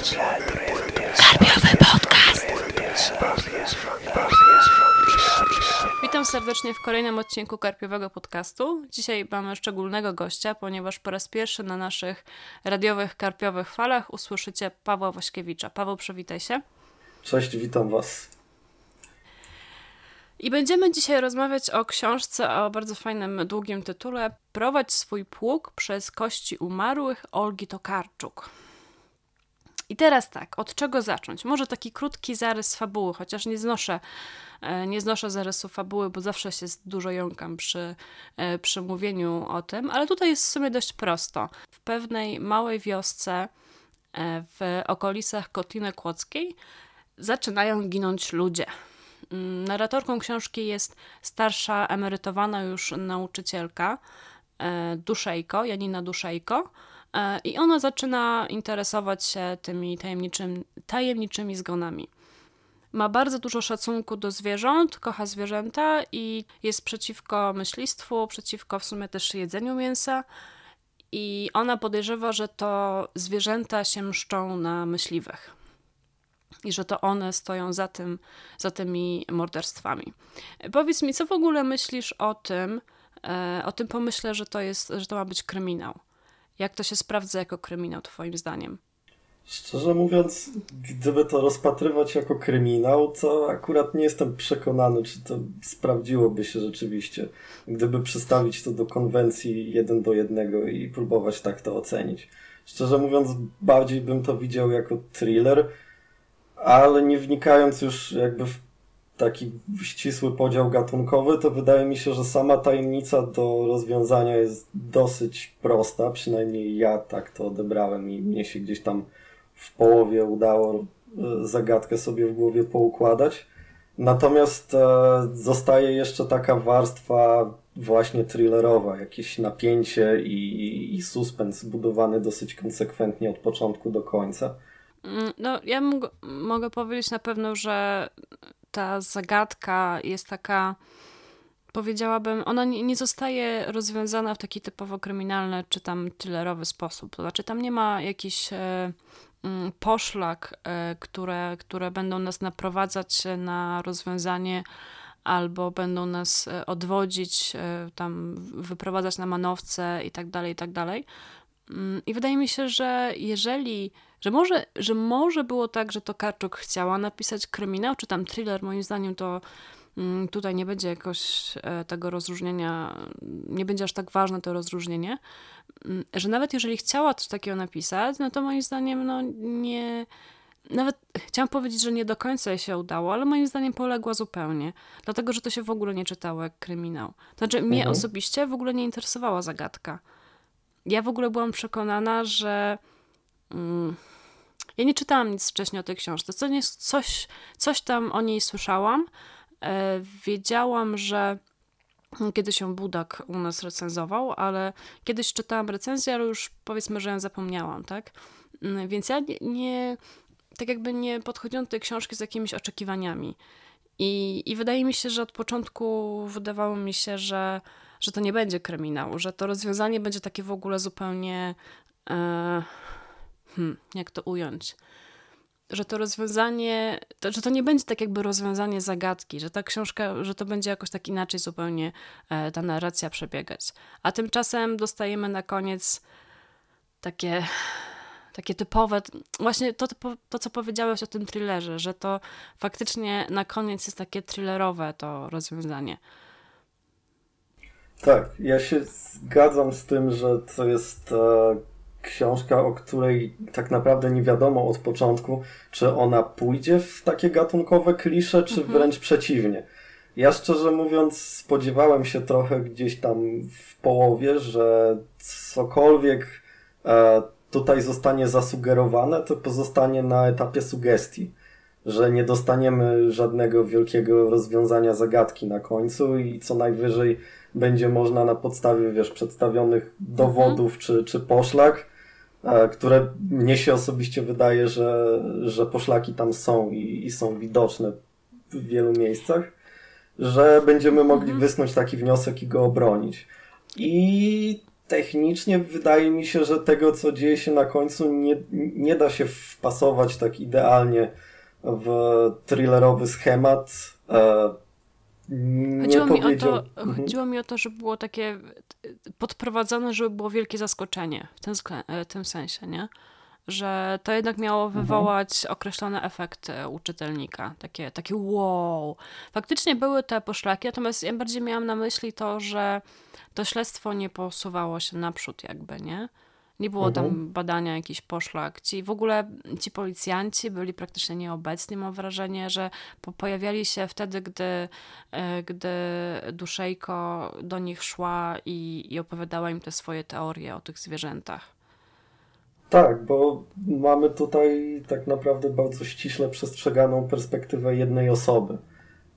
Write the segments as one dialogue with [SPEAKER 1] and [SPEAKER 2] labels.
[SPEAKER 1] Karpiowy podcast. Witam serdecznie w kolejnym odcinku Karpiowego Podcastu. Dzisiaj mamy szczególnego gościa, ponieważ po raz pierwszy na naszych radiowych karpiowych falach usłyszycie Pawła Waśkiewicza. Paweł, przywitaj się.
[SPEAKER 2] Cześć, witam Was.
[SPEAKER 1] I będziemy dzisiaj rozmawiać o książce o bardzo fajnym, długim tytule Prowadź swój pług przez kości umarłych Olgi Tokarczuk. I teraz tak, od czego zacząć? Może taki krótki zarys fabuły, chociaż nie znoszę, e, nie znoszę zarysu fabuły, bo zawsze się dużo jąkam przy, e, przy mówieniu o tym, ale tutaj jest w sumie dość prosto. W pewnej małej wiosce e, w okolicach Kotliny Kłodzkiej zaczynają ginąć ludzie. Mm, narratorką książki jest starsza, emerytowana już nauczycielka Duszejko, Janina Duszejko, I ona zaczyna interesować się tymi tajemniczym, tajemniczymi zgonami. Ma bardzo dużo szacunku do zwierząt, kocha zwierzęta i jest przeciwko myślistwu, przeciwko w sumie też jedzeniu mięsa. I ona podejrzewa, że to zwierzęta się mszczą na myśliwych i że to one stoją za, tym, za tymi morderstwami. Powiedz mi, co w ogóle myślisz o tym, e, o tym pomyśle, że to, jest, że to ma być kryminał? Jak to się sprawdza jako kryminał, Twoim zdaniem?
[SPEAKER 2] Szczerze mówiąc, gdyby to rozpatrywać jako kryminał, to akurat nie jestem przekonany, czy to sprawdziłoby się rzeczywiście. Gdyby przystawić to do konwencji jeden do jednego i próbować tak to ocenić. Szczerze mówiąc, bardziej bym to widział jako thriller, ale nie wnikając już jakby w taki ścisły podział gatunkowy, to wydaje mi się, że sama tajemnica do rozwiązania jest dosyć prosta, przynajmniej ja tak to odebrałem i mnie się gdzieś tam w połowie udało e, zagadkę sobie w głowie poukładać. Natomiast e, zostaje jeszcze taka warstwa właśnie thrillerowa, jakieś napięcie i, i suspens budowany dosyć konsekwentnie od początku do końca.
[SPEAKER 1] Mm, no, ja mogę powiedzieć na pewno, że ta zagadka jest taka, powiedziałabym, ona nie, nie zostaje rozwiązana w taki typowo kryminalny czy tam thrillerowy sposób. To znaczy, tam nie ma jakichś e, mm, poszlak, e, które, które będą nas naprowadzać na rozwiązanie albo będą nas e, odwodzić, e, tam wyprowadzać na manowce i tak dalej, i tak dalej. Mm, I wydaje mi się, że jeżeli że może, że może było tak, że to Karczuk chciała napisać kryminał, czy tam thriller, moim zdaniem to mm, tutaj nie będzie jakoś e, tego rozróżnienia, nie będzie aż tak ważne to rozróżnienie, mm, że nawet jeżeli chciała coś takiego napisać, no to moim zdaniem no nie, nawet chciałam powiedzieć, że nie do końca jej się udało, ale moim zdaniem poległa zupełnie, dlatego, że to się w ogóle nie czytało jak kryminał. Znaczy mnie mhm. osobiście w ogóle nie interesowała zagadka. Ja w ogóle byłam przekonana, że mm, ja nie czytałam nic wcześniej o tej książce. Co nie, coś, coś tam o niej słyszałam. E, wiedziałam, że kiedyś ją Budak u nas recenzował, ale kiedyś czytałam recenzję, ale już powiedzmy, że ją zapomniałam, tak? Mm, więc ja nie, nie tak jakby nie podchodziłam do tej książki z jakimiś oczekiwaniami. I, I wydaje mi się, że od początku wydawało mi się, że, że to nie będzie kryminał, że to rozwiązanie będzie takie w ogóle zupełnie. E, hmm, jak to ująć? Że to rozwiązanie, to, że to nie będzie tak jakby rozwiązanie zagadki, że ta książka, że to będzie jakoś tak inaczej zupełnie e, ta narracja przebiegać. A tymczasem dostajemy na koniec takie, takie typowe, właśnie to, to, to, co powiedziałeś o tym thrillerze, że to faktycznie na koniec jest takie thrillerowe to rozwiązanie.
[SPEAKER 2] Tak, ja się zgadzam z tym, że to jest e, książka, o której tak naprawdę nie wiadomo od początku, czy ona pójdzie w takie gatunkowe klisze, czy mhm. wręcz przeciwnie. Ja szczerze mówiąc spodziewałem się trochę gdzieś tam w połowie, że cokolwiek e, tutaj zostanie zasugerowane, to pozostanie na etapie sugestii. Że nie dostaniemy żadnego wielkiego rozwiązania zagadki na końcu i co najwyżej będzie można na podstawie, wiesz, przedstawionych dowodów mhm. czy, czy poszlak które mnie się osobiście wydaje, że, że poszlaki tam są i, i są widoczne w wielu miejscach, że będziemy mogli mhm. wysnuć taki wniosek i go obronić. I technicznie wydaje mi się, że tego, co dzieje się na końcu, nie, nie da się wpasować tak idealnie w thrillerowy schemat. E,
[SPEAKER 1] chodziło, mi o to, mhm. chodziło mi o to, że było takie podprowadzone, żeby było wielkie zaskoczenie w tym, w tym sensie, nie? że to jednak miało mhm. wywołać mhm. określone efekty u czytelnika. Takie, takie wow. Faktycznie były te poszlaki, natomiast ja bardziej miałam na myśli to, że to śledztwo nie posuwało się naprzód jakby, nie? Nie było mhm. tam badania jakichś poszlak. Ci, w ogóle ci policjanci byli praktycznie nieobecni. Mam wrażenie, że po, pojawiali się wtedy, gdy, e, gdy Duszejko do nich szła i, i opowiadała im te swoje teorie o tych zwierzętach.
[SPEAKER 2] Tak, bo mamy tutaj tak naprawdę bardzo ściśle przestrzeganą perspektywę jednej osoby.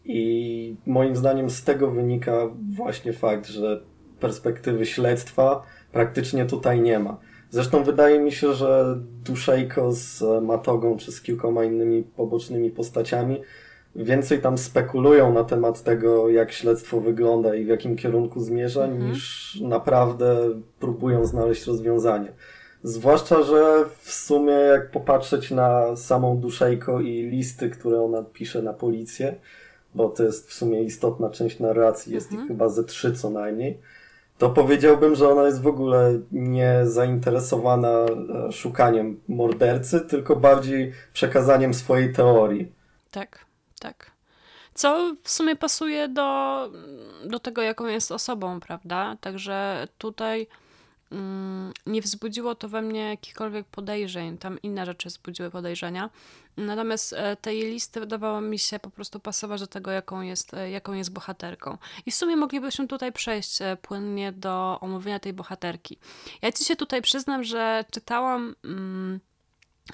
[SPEAKER 2] I moim zdaniem z tego wynika właśnie fakt, że perspektywy śledztwa praktycznie tutaj nie ma. Zresztą wydaje mi się, że Duszejko z Matogą czy z kilkoma innymi pobocznymi postaciami więcej tam spekulują na temat tego, jak śledztwo wygląda i w jakim kierunku zmierza, mhm. niż naprawdę próbują znaleźć rozwiązanie. Zwłaszcza, że w sumie jak popatrzeć na samą Duszejko i listy, które ona pisze na policję, bo to jest w sumie istotna część narracji, jest mhm. ich chyba ze trzy co najmniej, to powiedziałbym, że ona jest w ogóle nie zainteresowana e, szukaniem mordercy, tylko bardziej przekazaniem swojej teorii.
[SPEAKER 1] Tak, tak. Co w sumie pasuje do, do tego, jaką jest osobą, prawda? Także tutaj nie wzbudziło to we mnie jakichkolwiek podejrzeń. Tam inne rzeczy wzbudziły podejrzenia. Natomiast e, te jej listy wydawało mi się po prostu pasować do tego, jaką jest, e, jaką jest bohaterką. I w sumie moglibyśmy tutaj przejść e, płynnie do omówienia tej bohaterki. Ja ci się tutaj przyznam, że czytałam, mm,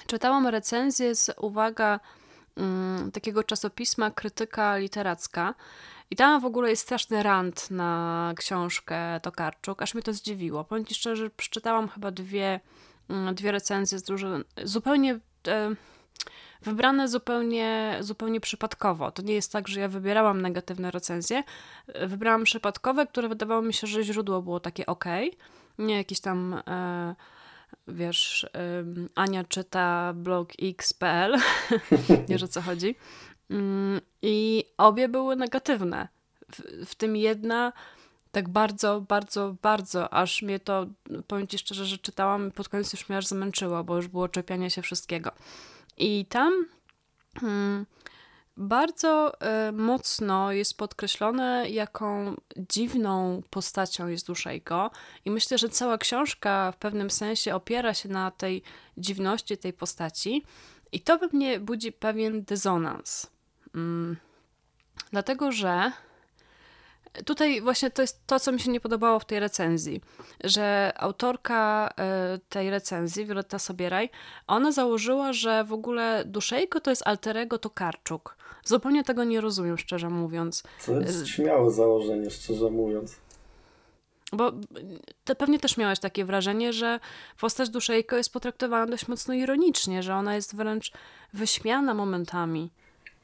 [SPEAKER 1] czytałam recenzję z uwaga mm, takiego czasopisma Krytyka Literacka. I tam w ogóle jest straszny rant na książkę Tokarczuk, aż mnie to zdziwiło. Powiem Ci szczerze, przeczytałam chyba dwie, mm, dwie recenzje z zupełnie e, wybrane zupełnie, zupełnie przypadkowo. To nie jest tak, że ja wybierałam negatywne recenzje. Wybrałam przypadkowe, które wydawało mi się, że źródło było takie ok. Nie jakieś tam... E, wiesz, Ania czyta blog x.pl, wiesz o co chodzi. Mm, I obie były negatywne. W, w, tym jedna tak bardzo, bardzo, bardzo, aż mnie to, powiem Ci szczerze, że czytałam pod koniec już mnie aż zmęczyło, bo już było czepianie się wszystkiego. I tam hmm, bardzo y, mocno jest podkreślone, jaką dziwną postacią jest Duszejko. I myślę, że cała książka w pewnym sensie opiera się na tej dziwności tej postaci. I to we mnie budzi pewien dysonans. Mm, dlatego, że tutaj właśnie to jest to, co mi się nie podobało w tej recenzji, że autorka e, tej recenzji, Violetta Sobieraj, ona założyła, że w ogóle Duszejko to jest alterego Tokarczuk. Zupełnie tego nie rozumiem, szczerze mówiąc.
[SPEAKER 2] To jest śmiałe założenie, szczerze mówiąc.
[SPEAKER 1] Bo ty pewnie też miałeś takie wrażenie, że postać Duszejko jest potraktowana dość mocno ironicznie, że ona jest wręcz wyśmiana momentami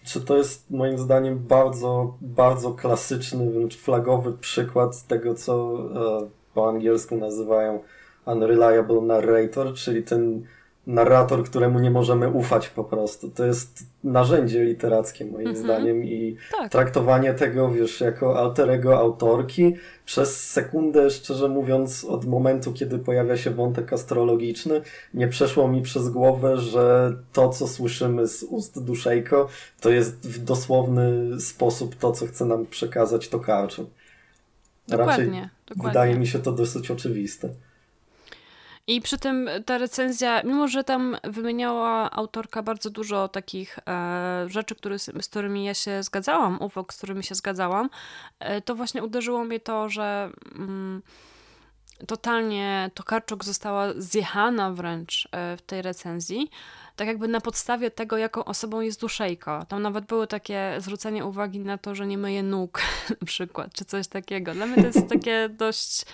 [SPEAKER 2] czy to jest moim zdaniem bardzo, bardzo klasyczny, wręcz flagowy przykład tego, co e, po angielsku nazywają unreliable narrator, czyli ten narrator, któremu nie możemy ufać po prostu. To jest narzędzie literackie moim mm -hmm. zdaniem i tak. traktowanie tego, wiesz, jako alterego autorki przez sekundę, szczerze mówiąc, od momentu, kiedy pojawia się wątek astrologiczny, nie przeszło mi przez głowę, że to, co słyszymy z ust Duszejko, to jest w dosłowny sposób to, co chce nam przekazać Tokarczuk.
[SPEAKER 1] Dokładnie, Raczej dokładnie.
[SPEAKER 2] wydaje mi się to dosyć oczywiste.
[SPEAKER 1] I przy tym ta recenzja, mimo że tam wymieniała autorka bardzo dużo takich e, rzeczy, który, z którymi ja się zgadzałam, uwag, z którymi się zgadzałam, e, to właśnie uderzyło mnie to, że mm, totalnie Tokarczuk została zjechana wręcz e, w tej recenzji, tak jakby na podstawie tego, jaką osobą jest Duszejko. Tam nawet były takie zwrócenie uwagi na to, że nie myje nóg na przykład, czy coś takiego. Dla mnie to jest takie dość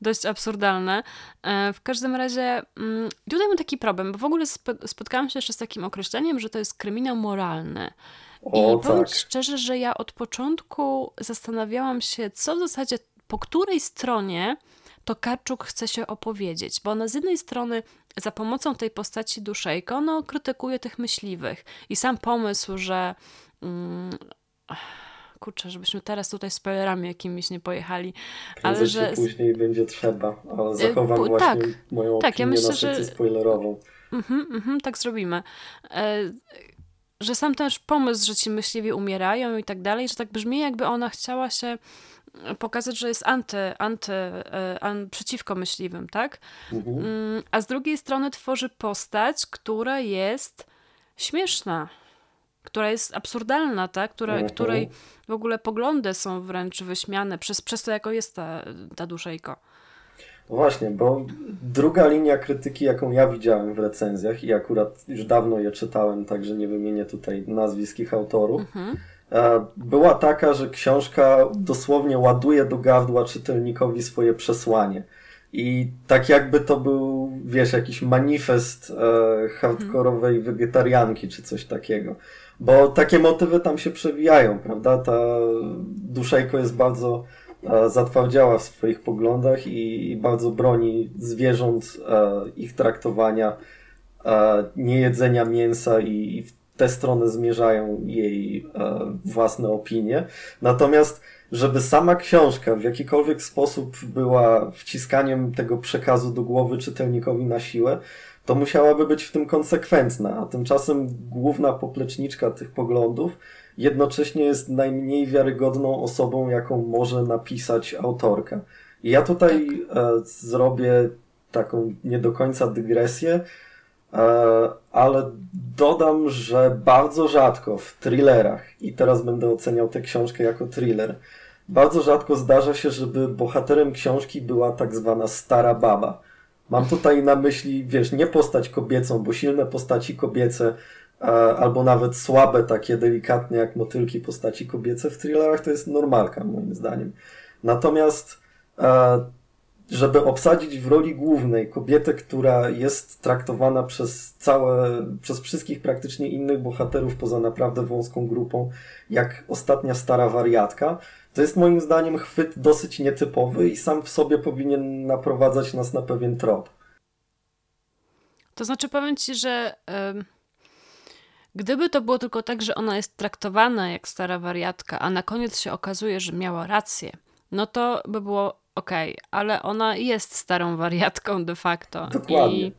[SPEAKER 1] dość absurdalne. E, w każdym razie mm, tutaj mam taki problem, bo w ogóle spotkałam się jeszcze z takim określeniem, że to jest kryminał moralny. O, I powiem tak. szczerze, że ja od początku zastanawiałam się, co w zasadzie, po której stronie Tokarczuk chce się opowiedzieć, bo ona z jednej strony za pomocą tej postaci Duszejko, ono krytykuje tych myśliwych i sam pomysł, że mm, kurczę, żebyśmy teraz tutaj spoilerami jakimiś nie pojechali,
[SPEAKER 2] ale że... później będzie trzeba, ale y, zachowam właśnie tak, moją tak, opinię ja myślę, na że... spoilerową.
[SPEAKER 1] Mhm, mhm, tak zrobimy. E, że sam też pomysł, że ci myśliwi umierają i tak dalej, że tak brzmi jakby ona chciała się pokazać, że jest anty, anty, e, an, przeciwko myśliwym, tak? Mhm. Mm, a z drugiej strony tworzy postać, która jest śmieszna, która jest absurdalna, tak? Która, mhm. której w ogóle poglądy są wręcz wyśmiane przez, przez to, jako jest ta, ta duszejko.
[SPEAKER 2] No właśnie, bo druga linia krytyki, jaką ja widziałem w recenzjach i akurat już dawno je czytałem, także nie wymienię tutaj nazwisk ich autorów, mhm. E, była taka, że książka dosłownie ładuje do gardła czytelnikowi swoje przesłanie. I tak jakby to był, wiesz, jakiś manifest e, hardkorowej mhm. wegetarianki czy coś takiego. Bo takie motywy tam się przewijają, prawda? Ta duszejko jest bardzo e, zatwardziała w swoich poglądach i, i bardzo broni zwierząt, e, ich traktowania, e, niejedzenia mięsa i, i w tę stronę zmierzają jej e, własne opinie. Natomiast żeby sama książka w jakikolwiek sposób była wciskaniem tego przekazu do głowy czytelnikowi na siłę, to musiałaby być w tym konsekwentna, a tymczasem główna popleczniczka tych poglądów jednocześnie jest najmniej wiarygodną osobą, jaką może napisać autorka. I ja tutaj e, zrobię taką nie do końca dygresję, e, ale dodam, że bardzo rzadko w thrillerach, i teraz będę oceniał tę książkę jako thriller, bardzo rzadko zdarza się, żeby bohaterem książki była tak zwana stara baba Mam tutaj na myśli, wiesz, nie postać kobiecą, bo silne postaci kobiece, albo nawet słabe, takie delikatne jak motylki postaci kobiece w thrillerach to jest normalka, moim zdaniem. Natomiast, żeby obsadzić w roli głównej kobietę, która jest traktowana przez całe, przez wszystkich praktycznie innych bohaterów poza naprawdę wąską grupą, jak ostatnia stara wariatka, to jest moim zdaniem chwyt dosyć nietypowy i sam w sobie powinien naprowadzać nas na pewien trop.
[SPEAKER 1] To znaczy, powiem ci, że gdyby to było tylko tak, że ona jest traktowana jak stara wariatka, a na koniec się okazuje, że miała rację, no to by było ok, ale ona jest starą wariatką de facto.
[SPEAKER 2] Dokładnie. I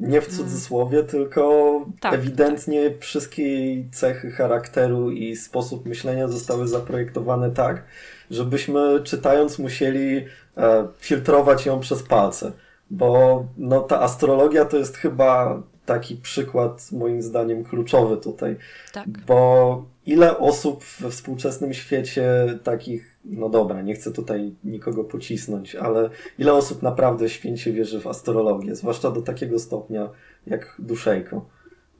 [SPEAKER 2] nie w cudzysłowie, mm. tylko tak, ewidentnie tak. wszystkie jej cechy charakteru i sposób myślenia zostały zaprojektowane tak, żebyśmy czytając musieli e, filtrować ją przez palce. Bo no, ta astrologia to jest chyba taki przykład, moim zdaniem, kluczowy tutaj. Tak. Bo ile osób we współczesnym świecie takich, no dobra, nie chcę tutaj nikogo pocisnąć, ale ile osób naprawdę święcie wierzy w astrologię, zwłaszcza do takiego stopnia jak Duszejko.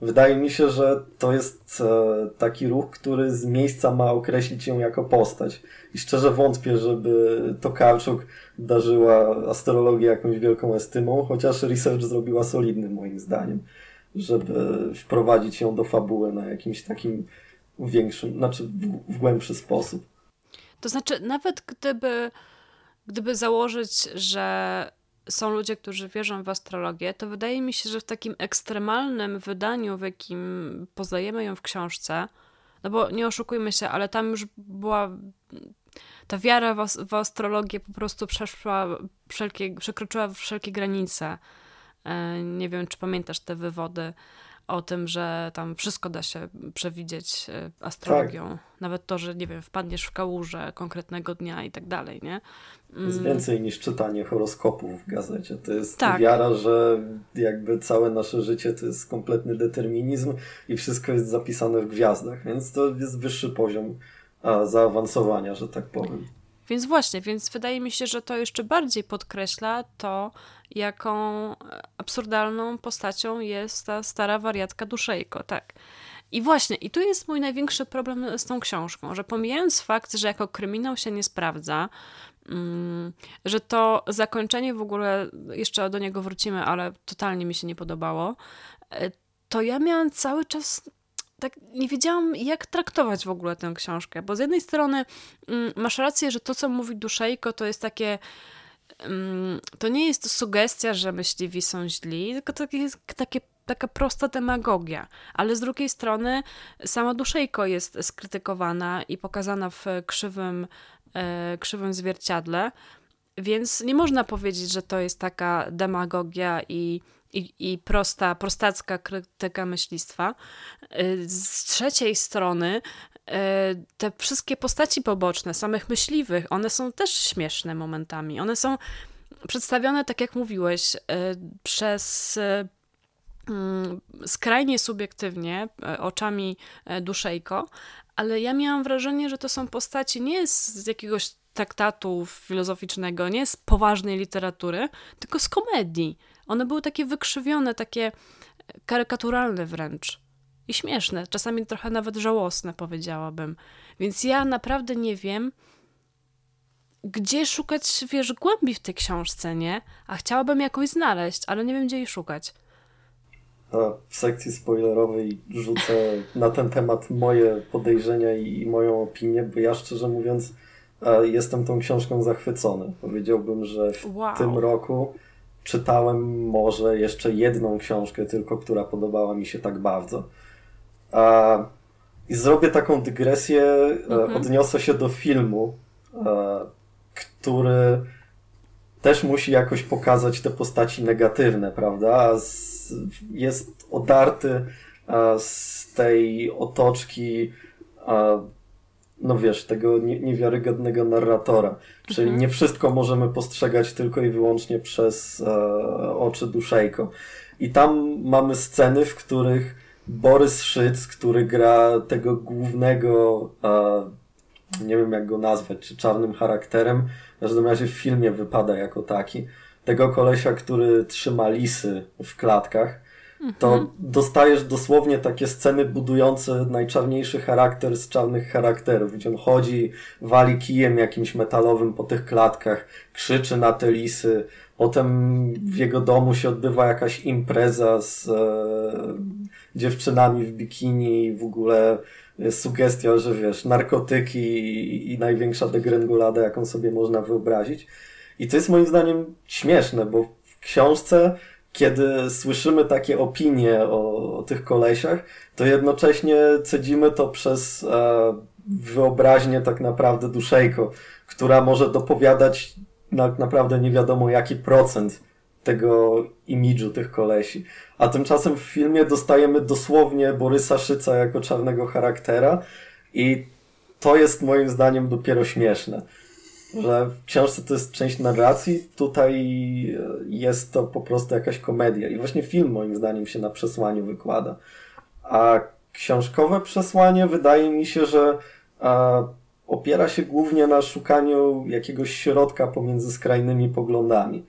[SPEAKER 2] Wydaje mi się, że to jest e, taki ruch, który z miejsca ma określić ją jako postać. I szczerze wątpię, żeby Tokarczuk darzyła astrologię jakąś wielką estymą, chociaż research zrobiła solidny moim zdaniem, żeby wprowadzić ją do fabuły na jakimś takim większym, znaczy w, w głębszy sposób.
[SPEAKER 1] To znaczy, nawet gdyby, gdyby założyć, że są ludzie, którzy wierzą w astrologię, to wydaje mi się, że w takim ekstremalnym wydaniu, w jakim poznajemy ją w książce, no bo nie oszukujmy się, ale tam już była ta wiara w, w astrologię po prostu przeszła wszelkie, przekroczyła wszelkie granice. E, nie wiem, czy pamiętasz te wywody o tym, że tam wszystko da się przewidzieć e, astrologią. Tak. Nawet to, że nie wiem, wpadniesz w kałużę konkretnego dnia i tak dalej, nie?
[SPEAKER 2] To jest mm. więcej niż czytanie horoskopów w gazecie. To jest tak. wiara, że jakby całe nasze życie to jest kompletny determinizm i wszystko jest zapisane w gwiazdach, więc to jest wyższy poziom zaawansowania, że tak powiem.
[SPEAKER 1] Więc właśnie, więc wydaje mi się, że to jeszcze bardziej podkreśla to, jaką absurdalną postacią jest ta stara wariatka Duszejko, tak. I właśnie, i tu jest mój największy problem z tą książką, że pomijając fakt, że jako kryminał się nie sprawdza, mm, że to zakończenie w ogóle, jeszcze do niego wrócimy, ale totalnie mi się nie podobało, e, to ja miałam cały czas tak nie wiedziałam, jak traktować w ogóle tę książkę, bo z jednej strony mm, masz rację, że to, co mówi Duszejko, to jest takie mm, to nie jest sugestia, że myśliwi są źli, tylko to jest takie, taka prosta demagogia. Ale z drugiej strony sama Duszejko jest skrytykowana i pokazana w krzywym, e, krzywym zwierciadle, więc nie można powiedzieć, że to jest taka demagogia i i, i prosta, prostacka krytyka myślistwa. Y, z trzeciej strony y, te wszystkie postaci poboczne, samych myśliwych, one są też śmieszne momentami. One są przedstawione, tak jak mówiłeś, y, przez mm, skrajnie subiektywnie, oczami Duszejko, ale ja miałam wrażenie, że to są postaci nie z jakiegoś traktatu filozoficznego, nie z poważnej literatury, tylko z komedii. One były takie wykrzywione, takie karykaturalne wręcz. I śmieszne, czasami trochę nawet żałosne, powiedziałabym. Więc ja naprawdę nie wiem, gdzie szukać, wiesz, głębi w tej książce, nie? A chciałabym jakoś znaleźć, ale nie wiem, gdzie jej szukać.
[SPEAKER 2] A w sekcji spoilerowej rzucę na ten temat moje podejrzenia i, moją opinię, bo ja szczerze mówiąc jestem tą książką zachwycony. Powiedziałbym, że w wow. tym roku czytałem może jeszcze jedną książkę tylko, która podobała mi się tak bardzo. A, I zrobię taką dygresję, e, mhm. odniosę się do filmu, e, który też musi jakoś pokazać te postaci negatywne, prawda? Jest odarty a, z tej otoczki no wiesz, tego niewiarygodnego narratora. Czyli mhm. nie wszystko możemy postrzegać tylko i wyłącznie przez e, oczy Duszejko. I tam mamy sceny, w których Borys Szyc, który gra tego głównego, e, nie wiem jak go nazwać, czy czarnym charakterem, w każdym razie w filmie wypada jako taki, tego kolesia, który trzyma lisy w klatkach, to mhm. dostajesz dosłownie takie sceny budujące najczarniejszy charakter z czarnych charakterów, gdzie on chodzi, wali kijem jakimś metalowym po tych klatkach, krzyczy na te lisy, potem w jego domu się odbywa jakaś impreza z e, dziewczynami w bikini, w ogóle sugestia, że wiesz, narkotyki i, i największa degrengolada, jaką sobie można wyobrazić. I to jest moim zdaniem śmieszne, bo w książce kiedy słyszymy takie opinie o, o tych kolesiach, to jednocześnie cedzimy to przez e, wyobraźnię tak naprawdę Duszejko, która może dopowiadać tak naprawdę nie wiadomo jaki procent tego imidżu tych kolesi. A tymczasem w filmie dostajemy dosłownie Borysa Szyca jako czarnego charaktera i to jest moim zdaniem dopiero śmieszne że w książce to jest część narracji, tutaj jest to po prostu jakaś komedia. I właśnie film moim zdaniem się na przesłaniu wykłada. A książkowe przesłanie wydaje mi się, że a, opiera się głównie na szukaniu jakiegoś środka pomiędzy skrajnymi poglądami.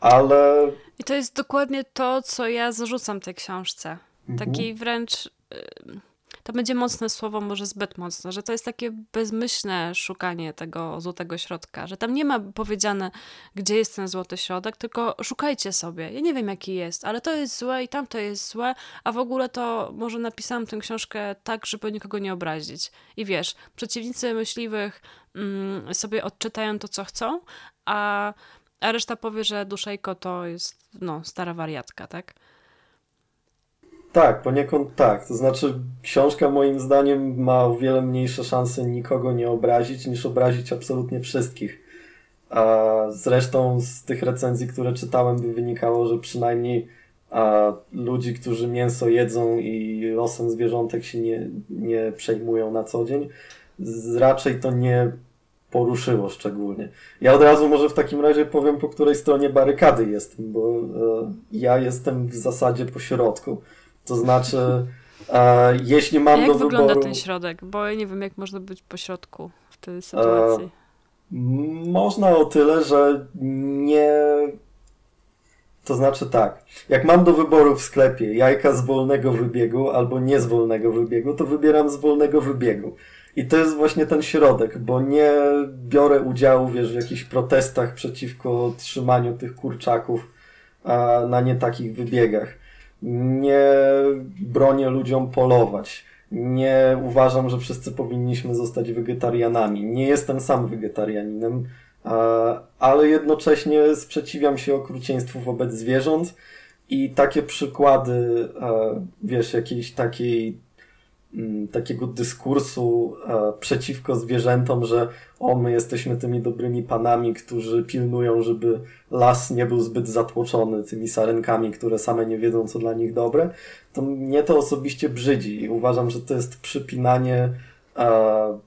[SPEAKER 2] Ale.
[SPEAKER 1] I to jest dokładnie to, co ja zarzucam tej książce. Mhm. Takiej wręcz. Y to będzie mocne słowo, może zbyt mocne, że to jest takie bezmyślne szukanie tego złotego środka, że tam nie ma powiedziane, gdzie jest ten złoty środek, tylko szukajcie sobie. Ja nie wiem, jaki jest, ale to jest złe i tamto jest złe, a w ogóle to może napisałam tę książkę tak, żeby nikogo nie obrazić. I wiesz, przeciwnicy myśliwych mm, sobie odczytają to, co chcą, a, a reszta powie, że Duszejko to jest no, stara wariatka, tak?
[SPEAKER 2] Tak, poniekąd tak. To znaczy, książka moim zdaniem ma o wiele mniejsze szanse nikogo nie obrazić, niż obrazić absolutnie wszystkich. A zresztą z tych recenzji, które czytałem, by wynikało, że przynajmniej a, ludzi, którzy mięso jedzą i losem zwierzątek się nie, nie przejmują na co dzień, z, raczej to nie poruszyło szczególnie. Ja od razu może w takim razie powiem, po której stronie barykady jestem, bo e, ja jestem w zasadzie po środku. To znaczy, e, jeśli mam
[SPEAKER 1] jak
[SPEAKER 2] do
[SPEAKER 1] wyboru... Jak wygląda ten środek? Bo ja nie wiem, jak można być po środku w tej sytuacji.
[SPEAKER 2] E, można o tyle, że nie... To znaczy tak, jak mam do wyboru w sklepie jajka z wolnego wybiegu albo nie z wolnego wybiegu, to wybieram z wolnego wybiegu. I to jest właśnie ten środek, bo nie biorę udziału wiesz, w jakichś protestach przeciwko trzymaniu tych kurczaków a, na nie takich wybiegach nie bronię ludziom polować. Nie uważam, że wszyscy powinniśmy zostać wegetarianami. Nie jestem sam wegetarianinem. ale jednocześnie sprzeciwiam się okrucieństwu wobec zwierząt i takie przykłady, wiesz, jakiejś takiej takiego dyskursu e, przeciwko zwierzętom, że o, my jesteśmy tymi dobrymi panami, którzy pilnują, żeby las nie był zbyt zatłoczony tymi sarenkami, które same nie wiedzą, co dla nich dobre, to mnie to osobiście brzydzi i uważam, że to jest przypinanie e,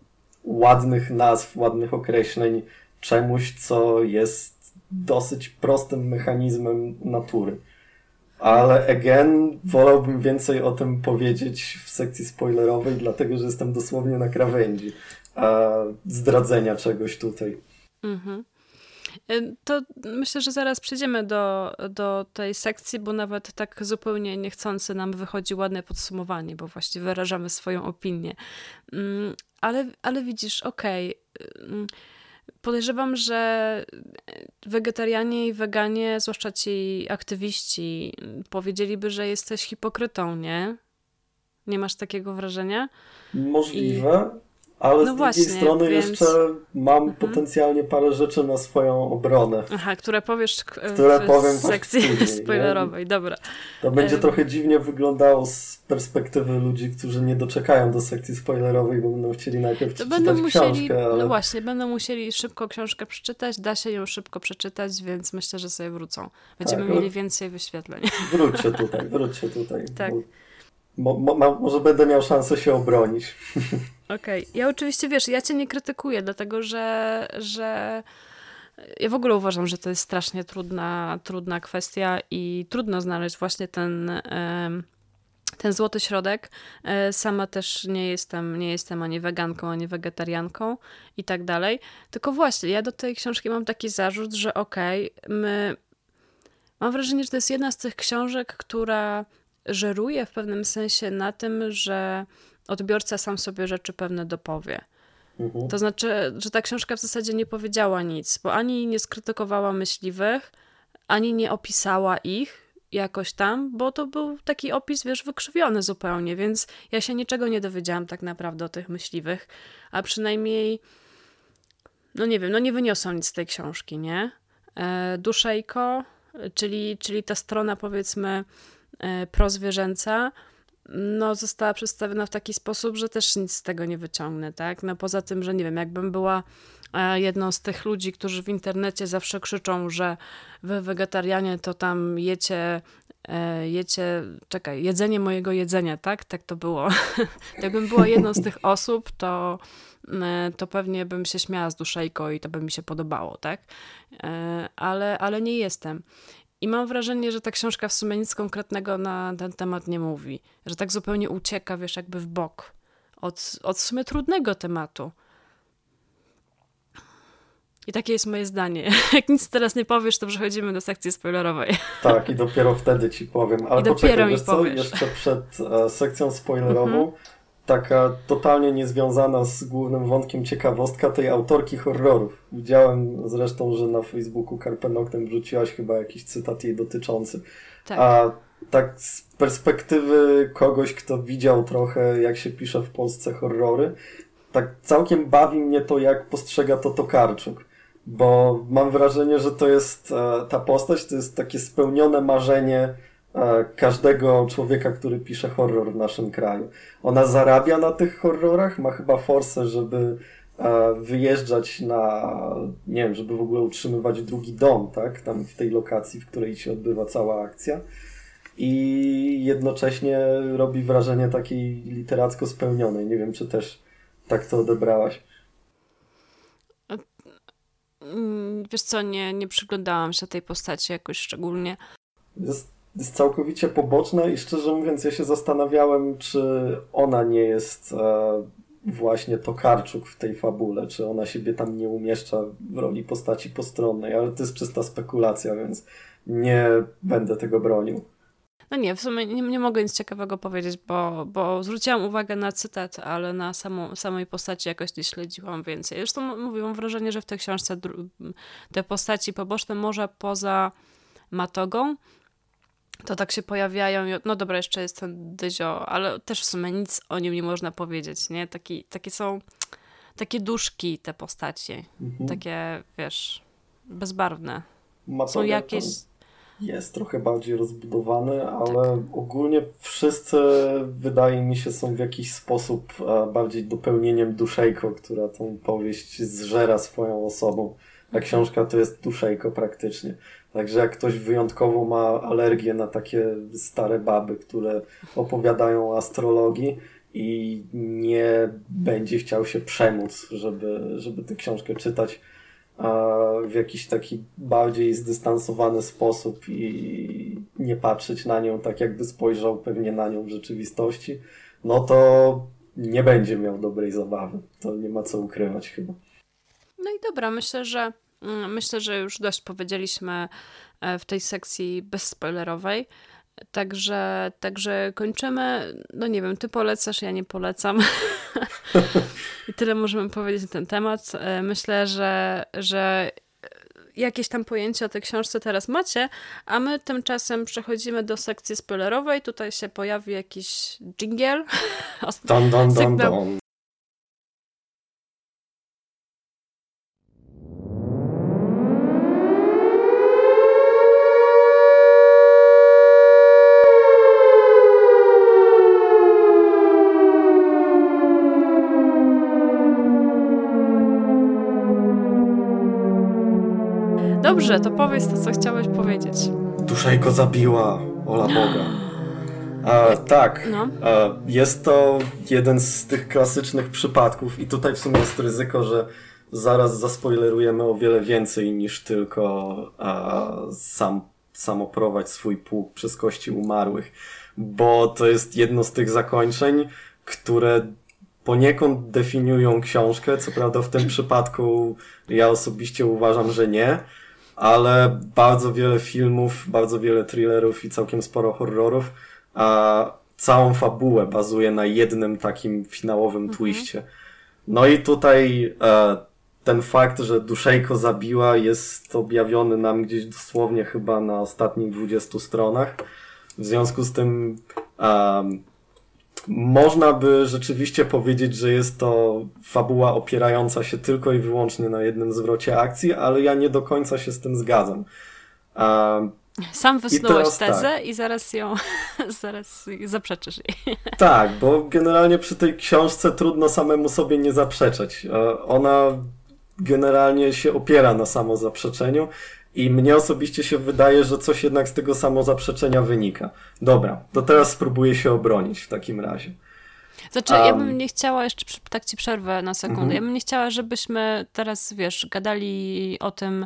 [SPEAKER 2] ładnych nazw, ładnych określeń czemuś, co jest dosyć prostym mechanizmem natury. Ale again, wolałbym więcej o tym powiedzieć w sekcji spoilerowej, dlatego że jestem dosłownie na krawędzi zdradzenia czegoś tutaj. Mhm.
[SPEAKER 1] To myślę, że zaraz przejdziemy do, do tej sekcji, bo nawet tak zupełnie niechcący nam wychodzi ładne podsumowanie, bo właściwie wyrażamy swoją opinię. Ale, ale widzisz, okej. Okay Podejrzewam, że wegetarianie i weganie, zwłaszcza ci aktywiści, powiedzieliby, że jesteś hipokrytą, nie? Nie masz takiego wrażenia?
[SPEAKER 2] Możliwe. I... Ale no z właśnie, drugiej strony więc... jeszcze mam mhm. potencjalnie parę rzeczy na swoją obronę.
[SPEAKER 1] Aha, które powiesz które w powiem sekcji później, spoilerowej, nie? dobra.
[SPEAKER 2] To będzie um... trochę dziwnie wyglądało z perspektywy ludzi, którzy nie doczekają do sekcji spoilerowej, bo będą chcieli najpierw to będą musieli, książkę. Ale...
[SPEAKER 1] No właśnie, będą musieli szybko książkę przeczytać, da się ją szybko przeczytać, więc myślę, że sobie wrócą. Będziemy tak, mieli więcej wyświetleń.
[SPEAKER 2] Wróćcie tutaj, wróćcie tutaj. Tak. Bo, mo, mo, może będę miał szansę się obronić.
[SPEAKER 1] Okej. Okay. Ja oczywiście, wiesz, ja cię nie krytykuję, dlatego że, że ja w ogóle uważam, że to jest strasznie trudna, trudna kwestia i trudno znaleźć właśnie ten, ten złoty środek. E, sama też nie jestem, nie jestem ani weganką, ani wegetarianką i tak dalej. Tylko właśnie, ja do tej książki mam taki zarzut, że okej, okay, my... Mam wrażenie, że to jest jedna z tych książek, która żeruje w pewnym sensie na tym, że odbiorca sam sobie rzeczy pewne dopowie. Mhm. To znaczy, że ta książka w zasadzie nie powiedziała nic, bo ani nie skrytykowała myśliwych, ani nie opisała ich jakoś tam, bo to był taki opis, wiesz, wykrzywiony zupełnie, więc ja się niczego nie dowiedziałam tak naprawdę o tych myśliwych, a przynajmniej, no nie wiem, no nie wyniosą nic z tej książki, nie? E, Duszejko, czyli, czyli ta strona powiedzmy e, prozwierzęca, no, została przedstawiona w taki sposób, że też nic z tego nie wyciągnę, tak? No poza tym, że nie wiem, jakbym była e, jedną z tych ludzi, którzy w internecie zawsze krzyczą, że wy wegetarianie to tam jecie, e, jecie, czekaj, jedzenie mojego jedzenia, tak? Tak to było. Jakbym była jedną z tych osób, to, e, to pewnie bym się śmiała z duszejko i to by mi się podobało, tak? Ale, ale nie jestem. I mam wrażenie, że ta książka w sumie nic konkretnego na ten temat nie mówi. Że tak zupełnie ucieka, wiesz, jakby w bok od, od w sumie trudnego tematu. I takie jest moje zdanie. Jak nic teraz nie powiesz, to przechodzimy do sekcji spoilerowej.
[SPEAKER 2] Tak, i dopiero wtedy ci powiem. Ale I poczekaj, wiesz co, jeszcze przed e, sekcją spoilerową mhm taka totalnie niezwiązana z głównym wątkiem ciekawostka tej autorki horrorów. Widziałem zresztą, że na Facebooku Carpenoctem wrzuciłaś chyba jakiś cytat jej dotyczący. Tak. A tak z perspektywy kogoś, kto widział trochę, jak się pisze w Polsce horrory, tak całkiem bawi mnie to, jak postrzega to Tokarczuk. Bo mam wrażenie, że to jest e, ta postać, to jest takie spełnione marzenie każdego człowieka, który pisze horror w naszym kraju. Ona zarabia na tych horrorach, ma chyba forsę, żeby e, wyjeżdżać na, nie wiem, żeby w ogóle utrzymywać drugi dom, tak, tam w tej lokacji, w której się odbywa cała akcja. I jednocześnie robi wrażenie takiej literacko spełnionej. Nie wiem, czy też tak to odebrałaś.
[SPEAKER 1] Mm, wiesz co, nie, nie przyglądałam się tej postaci jakoś szczególnie.
[SPEAKER 2] Jest jest całkowicie poboczna i szczerze mówiąc ja się zastanawiałem, czy ona nie jest e, właśnie Tokarczuk w tej fabule, czy ona siebie tam nie umieszcza w roli postaci postronnej, ale to jest czysta spekulacja, więc nie będę tego bronił.
[SPEAKER 1] No nie, w sumie nie, nie mogę nic ciekawego powiedzieć, bo, bo zwróciłam uwagę na cytat, ale na samą, samej postaci jakoś nie śledziłam więcej. Zresztą mówię, mam wrażenie, że w tej książce te postaci poboczne może poza Matogą to tak się pojawiają. No dobra, jeszcze jest ten Dyzio, ale też w sumie nic o nim nie można powiedzieć, nie? Taki, takie są. takie duszki te postacie. Mhm. Takie, wiesz, bezbarwne.
[SPEAKER 2] Są jakieś... Jest trochę bardziej rozbudowany, ale tak. ogólnie wszyscy, wydaje mi się, są w jakiś sposób bardziej dopełnieniem duszejko, która tą powieść zżera swoją osobą. A książka to jest duszejko praktycznie. Także jak ktoś wyjątkowo ma alergię na takie stare baby, które opowiadają o astrologii i nie będzie chciał się przemóc, żeby, żeby tę książkę czytać w jakiś taki bardziej zdystansowany sposób i nie patrzeć na nią tak, jakby spojrzał pewnie na nią w rzeczywistości, no to nie będzie miał dobrej zabawy. To nie ma co ukrywać chyba.
[SPEAKER 1] No i dobra, myślę, że myślę, że już dość powiedzieliśmy e, w tej sekcji bezspoilerowej. Także, także kończymy. No nie wiem, ty polecasz, ja nie polecam. I tyle możemy powiedzieć na ten temat. E, myślę, że, że jakieś tam pojęcie o tej książce teraz macie, a my tymczasem przechodzimy do sekcji spoilerowej. Tutaj się pojawi jakiś jingle.
[SPEAKER 2] Don, don, don, don.
[SPEAKER 1] Dobrze, to powiedz to, co chciałeś powiedzieć.
[SPEAKER 2] Duszejko zabiła, ola Boga. A, tak, no. a, jest to jeden z tych klasycznych przypadków i tutaj w sumie jest ryzyko, że zaraz zaspoilerujemy o wiele więcej niż tylko a, sam, samoprowadź swój pług przez kości umarłych, bo to jest jedno z tych zakończeń, które poniekąd definiują książkę, co prawda w tym przypadku ja osobiście uważam, że nie, ale bardzo wiele filmów, bardzo wiele thrillerów i całkiem sporo horrorów, a całą fabułę bazuje na jednym takim finałowym mhm. twiście. No i tutaj e, ten fakt, że Duszejko zabiła jest objawiony nam gdzieś dosłownie chyba na ostatnich 20 stronach. W związku z tym um, można by rzeczywiście powiedzieć, że jest to fabuła opierająca się tylko i wyłącznie na jednym zwrocie akcji, ale ja nie do końca się z tym zgadzam.
[SPEAKER 1] Sam wysnułeś tezę tak. i zaraz ją, zaraz zaprzeczysz jej.
[SPEAKER 2] Tak, bo generalnie przy tej książce trudno samemu sobie nie zaprzeczać. E, ona generalnie się opiera na samozaprzeczeniu i mnie osobiście się wydaje, że coś jednak z tego samozaprzeczenia wynika. Dobra, to teraz spróbuję się obronić w takim razie.
[SPEAKER 1] Znaczy, um, ja bym nie chciała, jeszcze tak ci przerwę na sekundę, -hmm. ja bym nie chciała, żebyśmy teraz, wiesz, gadali o tym,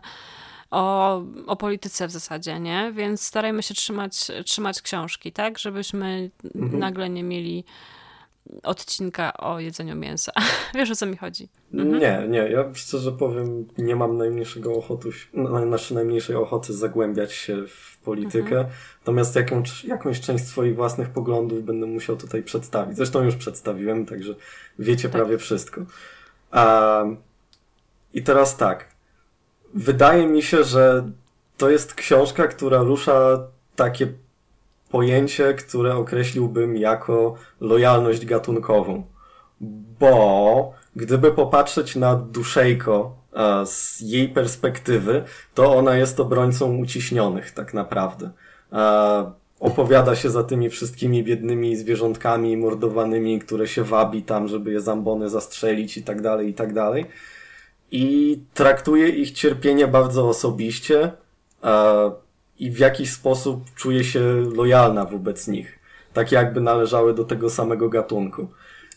[SPEAKER 1] o, o polityce w zasadzie, nie? Więc starajmy się trzymać, trzymać książki, tak? Żebyśmy -hmm. nagle nie mieli odcinka o jedzeniu mięsa. Wiesz o co mi chodzi?
[SPEAKER 2] Mhm. Nie, nie. Ja szczerze powiem, nie mam najmniejszego ochotu, znaczy najmniejszej ochoty zagłębiać się w politykę. Mhm. Natomiast jakąś, jakąś część swoich własnych poglądów będę musiał tutaj przedstawić. Zresztą już przedstawiłem, także wiecie tak. prawie wszystko. Um, I teraz tak. Wydaje mi się, że to jest książka, która rusza takie pojęcie, które określiłbym jako lojalność gatunkową. Bo gdyby popatrzeć na Duszejko e, z jej perspektywy, to ona jest obrońcą uciśnionych tak naprawdę. E, opowiada się za tymi wszystkimi biednymi zwierzątkami mordowanymi, które się wabi tam, żeby je zambony zastrzelić i tak dalej, i tak dalej. I traktuje ich cierpienie bardzo osobiście. I w jakiś sposób czuje się lojalna wobec nich. Tak jakby należały do tego samego gatunku.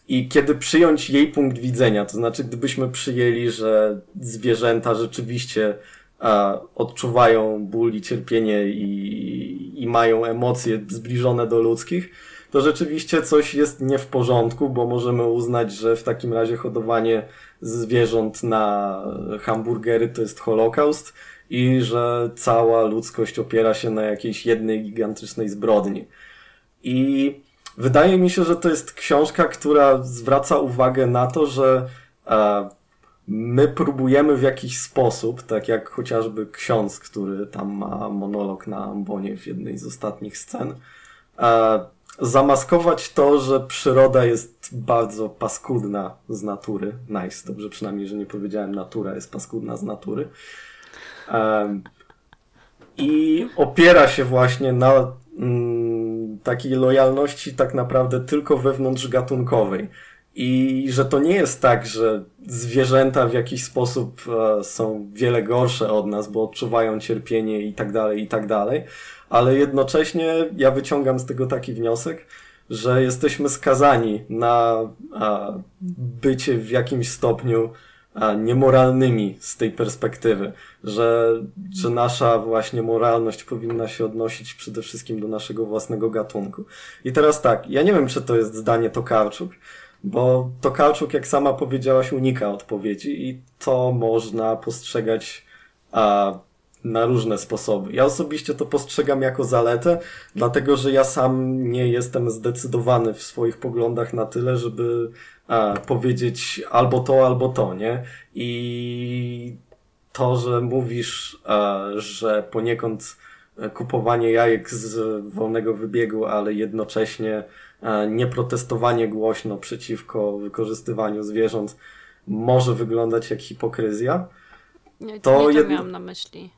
[SPEAKER 2] I kiedy przyjąć jej punkt widzenia, to znaczy gdybyśmy przyjęli, że zwierzęta rzeczywiście a, odczuwają ból i cierpienie i, i mają emocje zbliżone do ludzkich, to rzeczywiście coś jest nie w porządku, bo możemy uznać, że w takim razie hodowanie zwierząt na hamburgery to jest holokaust, i że cała ludzkość opiera się na jakiejś jednej gigantycznej zbrodni. I wydaje mi się, że to jest książka, która zwraca uwagę na to, że e, my próbujemy w jakiś sposób, tak jak chociażby ksiądz, który tam ma monolog na ambonie w jednej z ostatnich scen, e, zamaskować to, że przyroda jest bardzo paskudna z natury. Nice, dobrze przynajmniej, że nie powiedziałem natura jest paskudna z natury. I opiera się właśnie na mm, takiej lojalności tak naprawdę tylko wewnątrz gatunkowej. I że to nie jest tak, że zwierzęta w jakiś sposób e, są wiele gorsze od nas, bo odczuwają cierpienie i tak dalej, i tak dalej, ale jednocześnie ja wyciągam z tego taki wniosek, że jesteśmy skazani na bycie w jakimś stopniu niemoralnymi z tej perspektywy, że, że nasza właśnie moralność powinna się odnosić przede wszystkim do naszego własnego gatunku. I teraz tak, ja nie wiem, czy to jest zdanie Tokarczuk, bo Tokarczuk, jak sama powiedziałaś, unika odpowiedzi i to można postrzegać a, na różne sposoby. Ja osobiście to postrzegam jako zaletę, dlatego że ja sam nie jestem zdecydowany w swoich poglądach na tyle, żeby a, powiedzieć albo to, albo to, nie? I to, że mówisz, a, że poniekąd kupowanie jajek z wolnego wybiegu, ale jednocześnie nie protestowanie głośno przeciwko wykorzystywaniu zwierząt może wyglądać jak hipokryzja.
[SPEAKER 1] Nie, to, nie to jedno... miałam na myśli.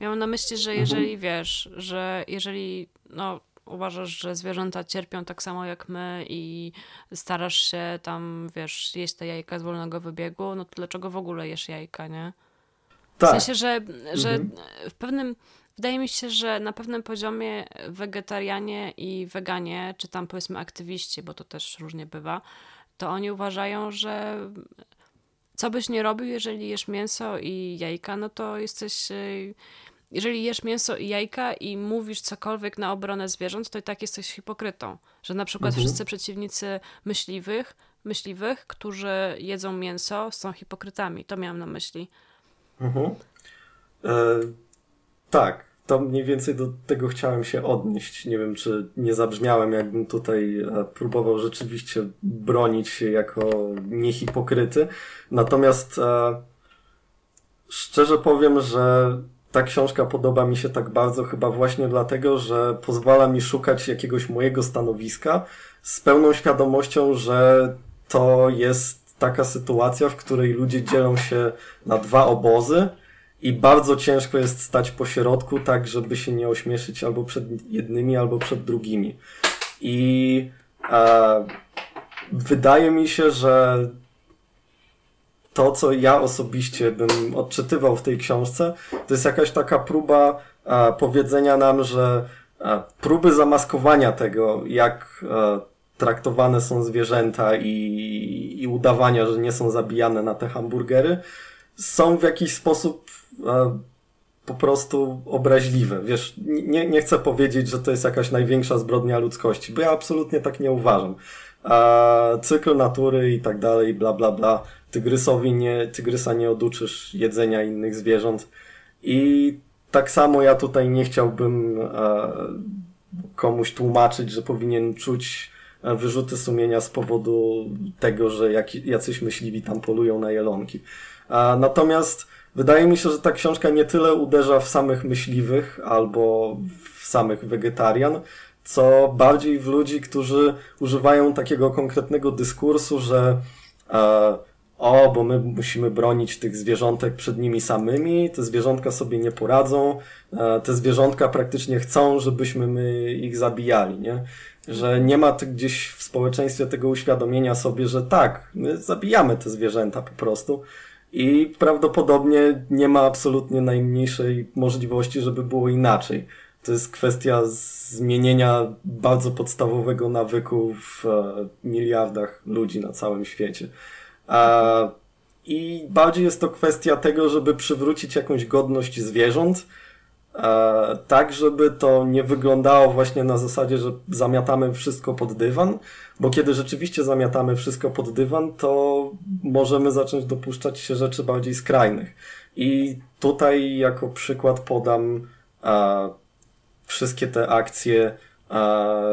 [SPEAKER 1] Miałam na myśli, że jeżeli mhm. wiesz, że jeżeli no, uważasz, że zwierzęta cierpią tak samo jak my i starasz się tam, wiesz, jeść te jajka z wolnego wybiegu, no to dlaczego w ogóle jesz jajka, nie? Tak. W sensie, że, że mhm. w pewnym Wydaje mi się, że na pewnym poziomie wegetarianie i weganie, czy tam powiedzmy aktywiści, bo to też różnie bywa, to oni uważają, że co byś nie robił, jeżeli jesz mięso i jajka, no to jesteś. Jeżeli jesz mięso i jajka i mówisz cokolwiek na obronę zwierząt, to i tak jesteś hipokrytą. Że na przykład mhm. wszyscy przeciwnicy myśliwych, myśliwych, którzy jedzą mięso, są hipokrytami. To miałam na myśli.
[SPEAKER 2] Mhm. E, tak, to mniej więcej do tego chciałem się odnieść. Nie wiem, czy nie zabrzmiałem, jakbym tutaj e, próbował rzeczywiście bronić się jako niehipokryty. Natomiast e, szczerze powiem, że ta książka podoba mi się tak bardzo chyba właśnie dlatego, że pozwala mi szukać jakiegoś mojego stanowiska z pełną świadomością, że to jest taka sytuacja, w której ludzie dzielą się na dwa obozy i bardzo ciężko jest stać po środku, tak żeby się nie ośmieszyć albo przed jednymi, albo przed drugimi. I e, wydaje mi się, że to, co ja osobiście bym odczytywał w tej książce, to jest jakaś taka próba e, powiedzenia nam, że e, próby zamaskowania tego, jak e, traktowane są zwierzęta i, i udawania, że nie są zabijane na te hamburgery, są w jakiś sposób po prostu obraźliwe. Wiesz, nie, nie chcę powiedzieć, że to jest jakaś największa zbrodnia ludzkości, bo ja absolutnie tak nie uważam. A cykl natury i tak dalej, bla, bla, bla. Tygrysowi nie, tygrysa nie oduczysz jedzenia innych zwierząt. I tak samo ja tutaj nie chciałbym e, komuś tłumaczyć, że powinien czuć e, wyrzuty sumienia z powodu tego, że jacyś myśliwi tam polują na jelonki. A, natomiast Wydaje mi się, że ta książka nie tyle uderza w samych myśliwych albo w samych wegetarian, co bardziej w ludzi, którzy używają takiego konkretnego dyskursu, że e, o, bo my musimy bronić tych zwierzątek przed nimi samymi, te zwierzątka sobie nie poradzą, e, te zwierzątka praktycznie chcą, żebyśmy my ich zabijali, nie? Że nie ma gdzieś w społeczeństwie tego uświadomienia sobie, że tak, my zabijamy te zwierzęta po prostu, i prawdopodobnie nie ma absolutnie najmniejszej możliwości, żeby było inaczej. To jest kwestia zmienienia bardzo podstawowego nawyku w e, miliardach ludzi na całym świecie. I bardziej jest to kwestia tego, żeby przywrócić jakąś godność zwierząt, tak żeby to nie wyglądało właśnie na zasadzie, że zamiatamy wszystko pod dywan, bo kiedy rzeczywiście zamiatamy wszystko pod dywan, to możemy zacząć dopuszczać się rzeczy bardziej skrajnych. I tutaj jako przykład podam wszystkie te akcje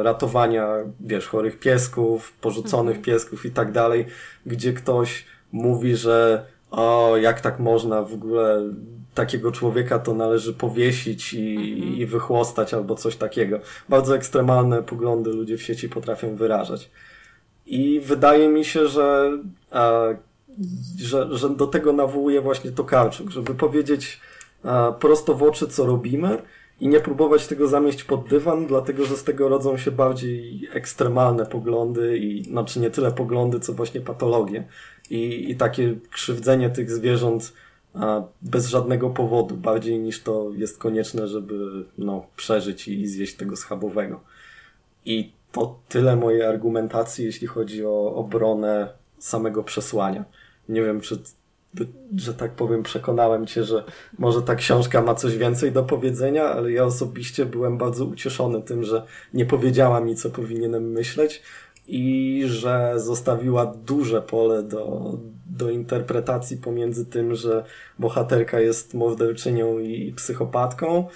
[SPEAKER 2] ratowania, wiesz, chorych piesków, porzuconych mhm. piesków i tak dalej, gdzie ktoś mówi, że o, jak tak można w ogóle takiego człowieka to należy powiesić i,
[SPEAKER 1] mhm.
[SPEAKER 2] i wychłostać albo coś takiego. Bardzo ekstremalne poglądy ludzie w sieci potrafią wyrażać. I wydaje mi się, że, e, że, że do tego nawołuje właśnie Tokarczuk, żeby powiedzieć e, prosto w oczy, co robimy i nie próbować tego zamieść pod dywan, dlatego że z tego rodzą się bardziej ekstremalne poglądy i znaczy nie tyle poglądy, co właśnie patologie i, i takie krzywdzenie tych zwierząt bez żadnego powodu, bardziej niż to jest konieczne, żeby no, przeżyć i zjeść tego schabowego. I to tyle mojej argumentacji, jeśli chodzi o obronę samego przesłania. Nie wiem, czy, że tak powiem, przekonałem cię, że może ta książka ma coś więcej do powiedzenia, ale ja osobiście byłem bardzo ucieszony tym, że nie powiedziała mi, co powinienem myśleć i że zostawiła duże pole do, do interpretacji pomiędzy tym, że bohaterka jest morderczynią i psychopatką,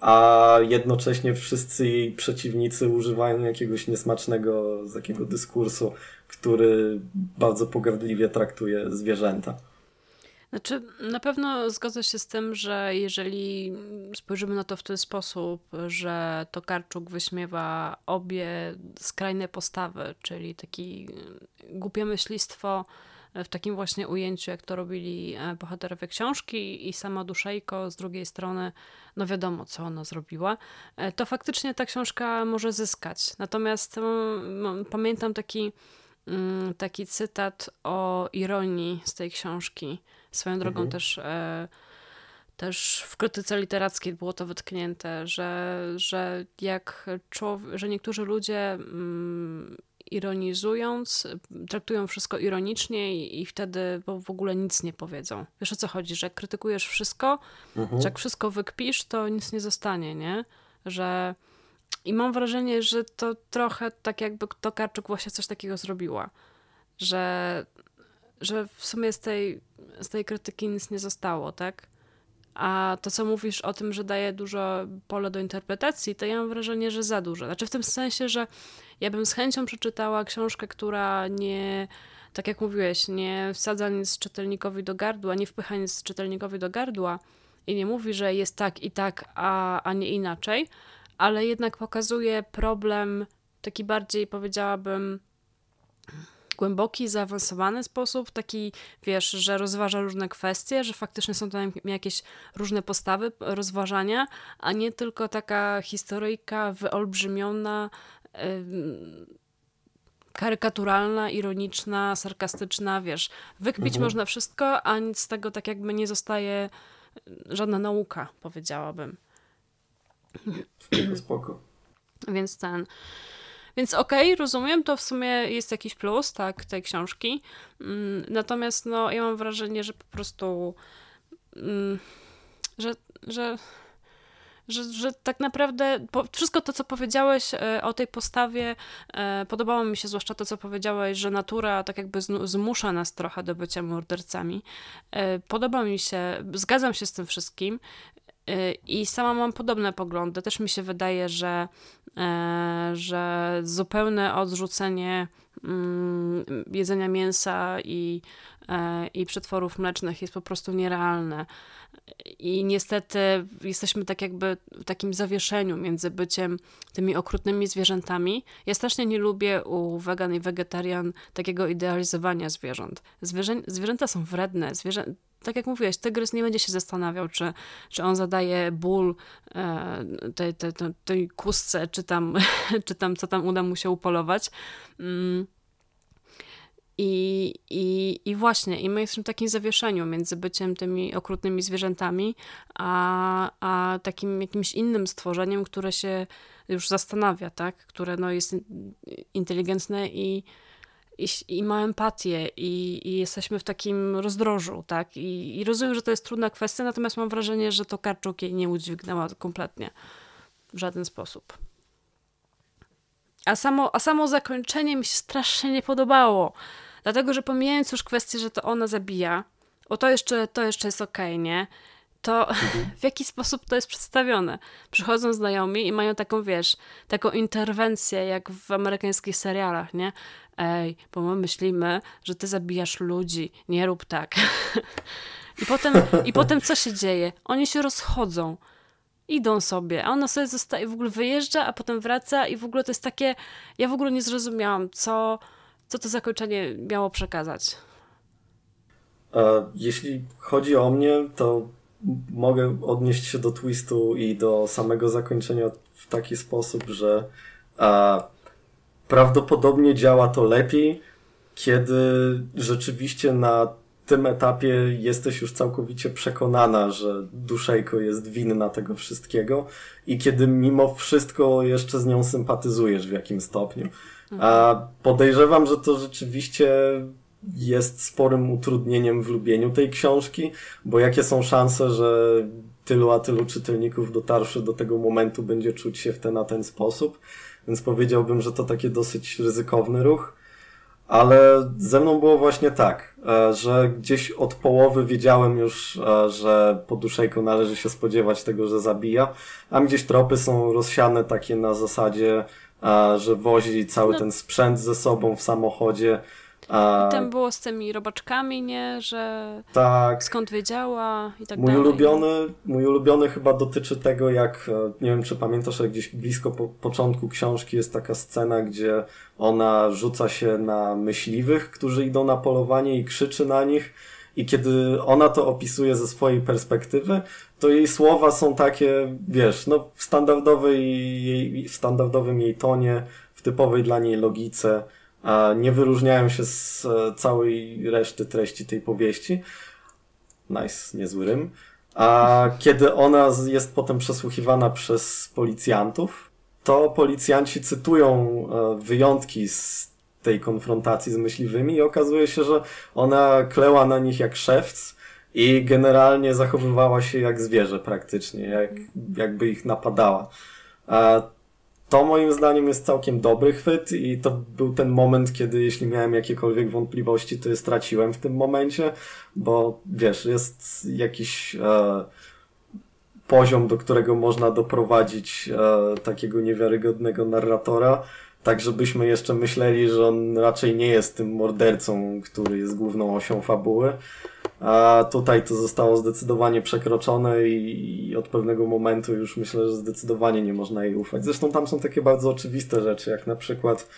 [SPEAKER 2] a jednocześnie wszyscy jej przeciwnicy używają jakiegoś niesmacznego takiego dyskursu, który bardzo pogardliwie traktuje zwierzęta.
[SPEAKER 1] Znaczy, na pewno zgodzę się z tym, że jeżeli spojrzymy na to w ten sposób, że Tokarczuk wyśmiewa obie skrajne postawy, czyli taki głupie myślistwo w takim właśnie ujęciu, jak to robili e, bohaterowie książki i sama Duszejko z drugiej strony, no wiadomo, co ona zrobiła, e, to faktycznie ta książka może zyskać. Natomiast mm, pamiętam taki, mm, taki cytat o ironii z tej książki. Swoją drogą mhm. też e, też w krytyce literackiej było to wytknięte, że, że jak człowiek, że niektórzy ludzie mm, ironizując, traktują wszystko ironicznie i, i wtedy w ogóle nic nie powiedzą. Wiesz o co chodzi, że jak krytykujesz wszystko, mhm. że jak wszystko wykpisz, to nic nie zostanie, nie? Że i mam wrażenie, że to trochę tak jakby Tokarczuk właśnie coś takiego zrobiła, że, że w sumie z tej, z tej krytyki nic nie zostało, tak? A to, co mówisz o tym, że daje dużo pole do interpretacji, to ja mam wrażenie, że za dużo. Znaczy w tym sensie, że ja bym z chęcią przeczytała książkę, która nie, tak jak mówiłeś, nie wsadza nic czytelnikowi do gardła, nie wpycha nic czytelnikowi do gardła i nie mówi, że jest tak i tak, a, a nie inaczej, ale jednak pokazuje problem taki bardziej, powiedziałabym, głęboki, zaawansowany sposób, taki, wiesz, że rozważa różne kwestie, że faktycznie są tam jakieś różne postawy rozważania, a nie tylko taka historyjka wyolbrzymiona, karykaturalna, ironiczna, sarkastyczna, wiesz, wykpić mhm. można wszystko, a nic z tego tak jakby nie zostaje żadna nauka, powiedziałabym.
[SPEAKER 2] Spoko.
[SPEAKER 1] Więc ten... Więc okej, okay, rozumiem, to w sumie jest jakiś plus, tak, tej książki. Mm, natomiast no, ja mam wrażenie, że po prostu, mm, że, że że, że tak naprawdę wszystko to, co powiedziałeś e, o tej postawie, e, podobało mi się zwłaszcza to, co powiedziałeś, że natura tak jakby zmusza nas trochę do bycia mordercami. E, podoba mi się, zgadzam się z tym wszystkim. I sama mam podobne poglądy. Też mi się wydaje, że, że zupełne odrzucenie mm, jedzenia mięsa i, i przetworów mlecznych jest po prostu nierealne. I niestety jesteśmy tak jakby w takim zawieszeniu między byciem tymi okrutnymi zwierzętami. Ja strasznie nie lubię u wegan i wegetarian takiego idealizowania zwierząt. Zwierzę, zwierzęta są wredne. Tak jak mówiłeś, tygrys nie będzie się zastanawiał, czy, czy on zadaje ból e, tej, tej, tej, kustce, czy tam, czy tam co tam uda mu się upolować. Mm i, i, I właśnie, i my jesteśmy w takim zawieszeniu między byciem tymi okrutnymi zwierzętami, a, a takim jakimś innym stworzeniem, które się już zastanawia, tak? Które no, jest inteligentne i, i, i ma empatię, i, i jesteśmy w takim rozdrożu, tak? I, I rozumiem, że to jest trudna kwestia, natomiast mam wrażenie, że to Karczuk jej nie udźwignęła kompletnie w żaden sposób. A samo, a samo zakończenie mi się strasznie nie podobało. Dlatego, że pomijając już kwestię, że to ona zabija, o to jeszcze, to jeszcze jest okej, okay, nie? To mhm. w jaki sposób to jest przedstawione? Przychodzą znajomi i mają taką, wiesz, taką interwencję, jak w amerykańskich serialach, nie? Ej, bo my myślimy, że ty zabijasz ludzi, nie rób tak. I potem, I potem co się dzieje? Oni się rozchodzą. Idą sobie, a ona sobie zostaje, w ogóle wyjeżdża, a potem wraca i w ogóle to jest takie, ja w ogóle nie zrozumiałam, co, co to zakończenie miało przekazać.
[SPEAKER 2] Jeśli chodzi o mnie, to mogę odnieść się do twistu i do samego zakończenia w taki sposób, że prawdopodobnie działa to lepiej, kiedy rzeczywiście na tym etapie jesteś już całkowicie przekonana, że Duszejko jest winna tego wszystkiego i kiedy mimo wszystko jeszcze z nią sympatyzujesz w jakim stopniu. A podejrzewam, że to rzeczywiście jest sporym utrudnieniem w lubieniu tej książki, bo jakie są szanse, że tylu a tylu czytelników dotarszy do tego momentu będzie czuć się w ten a ten sposób. Więc powiedziałbym, że to taki dosyć ryzykowny ruch. Ale ze mną było właśnie tak, e, że gdzieś od połowy wiedziałem już, e, że po duszejku należy się spodziewać tego, że zabija, a gdzieś tropy są rozsiane takie na zasadzie, e, że wozi cały no. ten sprzęt ze sobą w samochodzie,
[SPEAKER 1] a... I tam było z tymi robaczkami, nie? Że tak. skąd wiedziała i tak
[SPEAKER 2] mój
[SPEAKER 1] dalej.
[SPEAKER 2] Ulubiony, mój ulubiony chyba dotyczy tego, jak, e, nie wiem czy pamiętasz, jak gdzieś blisko po początku książki jest taka scena, gdzie ona rzuca się na myśliwych, którzy idą na polowanie i krzyczy na nich. I kiedy ona to opisuje ze swojej perspektywy, to jej słowa są takie, wiesz, no w standardowej jej, w standardowym jej tonie, w typowej dla niej logice nie wyróżniają się z e, całej reszty treści tej powieści. Nice, niezły rym. A kiedy ona jest potem przesłuchiwana przez policjantów, to policjanci cytują e, wyjątki z tej konfrontacji z myśliwymi i okazuje się, że ona kleła na nich jak szewc i generalnie zachowywała się jak zwierzę praktycznie, jak, jakby ich napadała. To moim zdaniem jest całkiem dobry chwyt i to był ten moment, kiedy jeśli miałem jakiekolwiek wątpliwości, to je straciłem w tym momencie, bo wiesz, jest jakiś e, poziom, do którego można doprowadzić e, takiego niewiarygodnego narratora, tak żebyśmy jeszcze myśleli, że on raczej nie jest tym mordercą, który jest główną osią fabuły. A tutaj to zostało zdecydowanie przekroczone i, od pewnego momentu już myślę, że zdecydowanie nie można jej ufać. Zresztą tam są takie bardzo oczywiste rzeczy, jak na przykład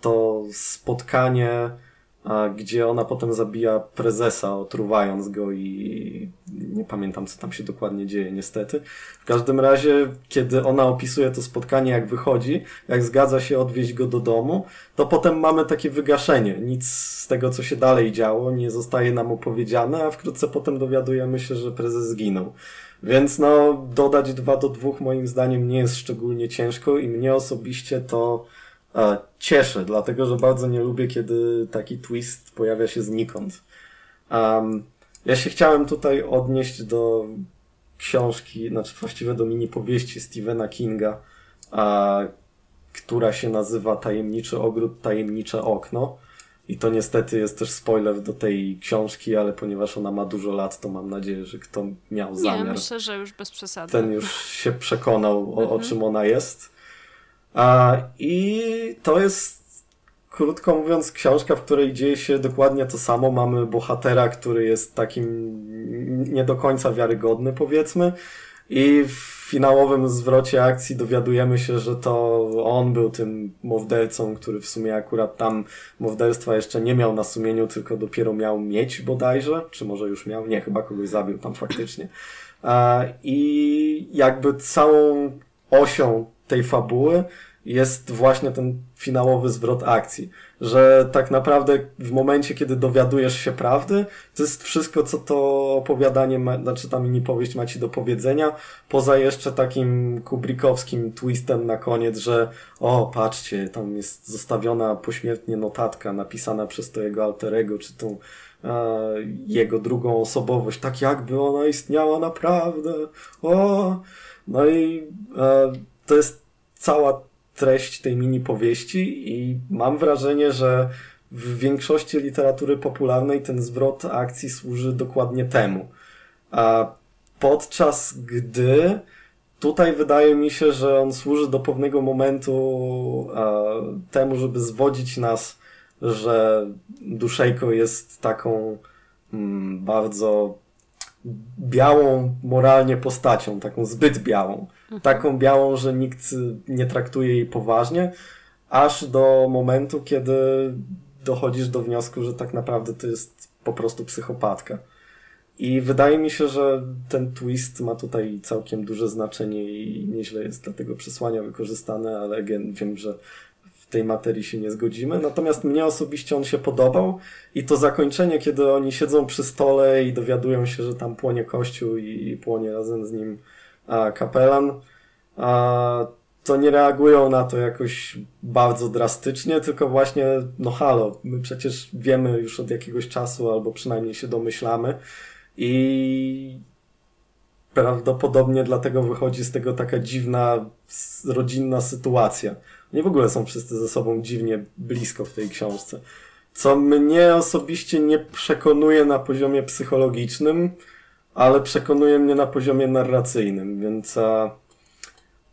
[SPEAKER 2] to spotkanie gdzie ona potem zabija prezesa, otruwając go i nie pamiętam, co tam się dokładnie dzieje, niestety. W każdym razie, kiedy ona opisuje to spotkanie, jak wychodzi, jak zgadza się odwieźć go do domu, to potem mamy takie wygaszenie. Nic z tego, co się dalej działo, nie zostaje nam opowiedziane, a wkrótce potem dowiadujemy się, że prezes zginął. Więc no, dodać dwa do dwóch moim zdaniem nie jest szczególnie ciężko i mnie osobiście to cieszę, dlatego że bardzo nie lubię, kiedy taki twist pojawia się znikąd. Um, ja się chciałem tutaj odnieść do książki, znaczy właściwie do mini powieści Stephena Kinga, a, która się nazywa Tajemniczy Ogród, Tajemnicze Okno. I to niestety jest też spoiler do tej książki, ale ponieważ ona ma dużo lat, to mam nadzieję, że kto miał zamiar.
[SPEAKER 1] Nie, myślę, że już bez przesady.
[SPEAKER 2] Ten już się przekonał, o, mhm. o czym ona jest. I to jest, krótko mówiąc, książka, w której dzieje się dokładnie to samo. Mamy bohatera, który jest takim nie do końca wiarygodny, powiedzmy. I w finałowym zwrocie akcji dowiadujemy się, że to on był tym mordercą, który w sumie akurat tam morderstwa jeszcze nie miał na sumieniu, tylko dopiero miał mieć bodajże, czy może już miał? Nie, chyba kogoś zabił tam faktycznie. I jakby całą osią tej fabuły jest właśnie ten finałowy zwrot akcji. Że tak naprawdę w momencie, kiedy dowiadujesz się prawdy, to jest wszystko, co to opowiadanie, ma, znaczy ta mini powieść ma ci do powiedzenia, poza jeszcze takim kubrikowskim twistem na koniec, że o, patrzcie, tam jest zostawiona pośmiertnie notatka napisana przez to jego alterego, czy tą e, jego drugą osobowość, tak jakby ona istniała naprawdę. O! No i e, to jest cała treść tej mini powieści i mam wrażenie, że w większości literatury popularnej ten zwrot akcji służy dokładnie temu. A podczas gdy tutaj wydaje mi się, że on służy do pewnego momentu temu, żeby zwodzić nas, że Duszejko jest taką mm, bardzo białą moralnie postacią, taką zbyt białą. Mhm. Taką białą, że nikt nie traktuje jej poważnie, aż do momentu, kiedy dochodzisz do wniosku, że tak naprawdę to jest po prostu psychopatka. I wydaje mi się, że ten twist ma tutaj całkiem duże znaczenie i nieźle jest dla tego przesłania wykorzystane, ale wiem, że w tej materii się nie zgodzimy. Natomiast mnie osobiście on się podobał i to zakończenie, kiedy oni siedzą przy stole i dowiadują się, że tam płonie kościół i, płonie razem z nim kapelan, to nie reagują na to jakoś bardzo drastycznie, tylko właśnie, no halo, my przecież wiemy już od jakiegoś czasu, albo przynajmniej się domyślamy, i prawdopodobnie dlatego wychodzi z tego taka dziwna, rodzinna sytuacja. Nie w ogóle są wszyscy ze sobą dziwnie blisko w tej książce. Co mnie osobiście nie przekonuje na poziomie psychologicznym, ale przekonuje mnie na poziomie narracyjnym, więc a,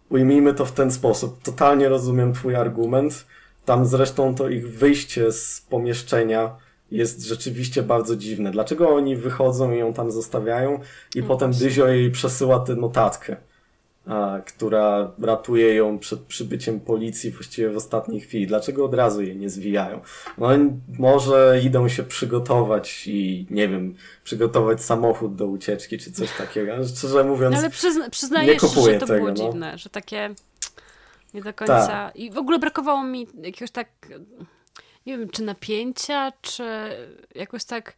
[SPEAKER 2] ujmijmy to w ten sposób. Totalnie rozumiem Twój argument. Tam zresztą to ich wyjście z pomieszczenia jest rzeczywiście bardzo dziwne. Dlaczego oni wychodzą i ją tam zostawiają i no potem. Dyzio jej przesyła tę notatkę, a, która ratuje ją przed przybyciem policji właściwie w ostatniej chwili. Dlaczego od razu jej nie zwijają? No może idą się przygotować i nie wiem, przygotować samochód do ucieczki czy coś takiego. Szczerze mówiąc,
[SPEAKER 1] no, Ale przyzna przyznajesz, nie kupuję że to tego, było no. dziwne, że takie nie do końca. Ta. I w ogóle brakowało mi jakiegoś tak nie wiem, czy napięcia, czy jakoś tak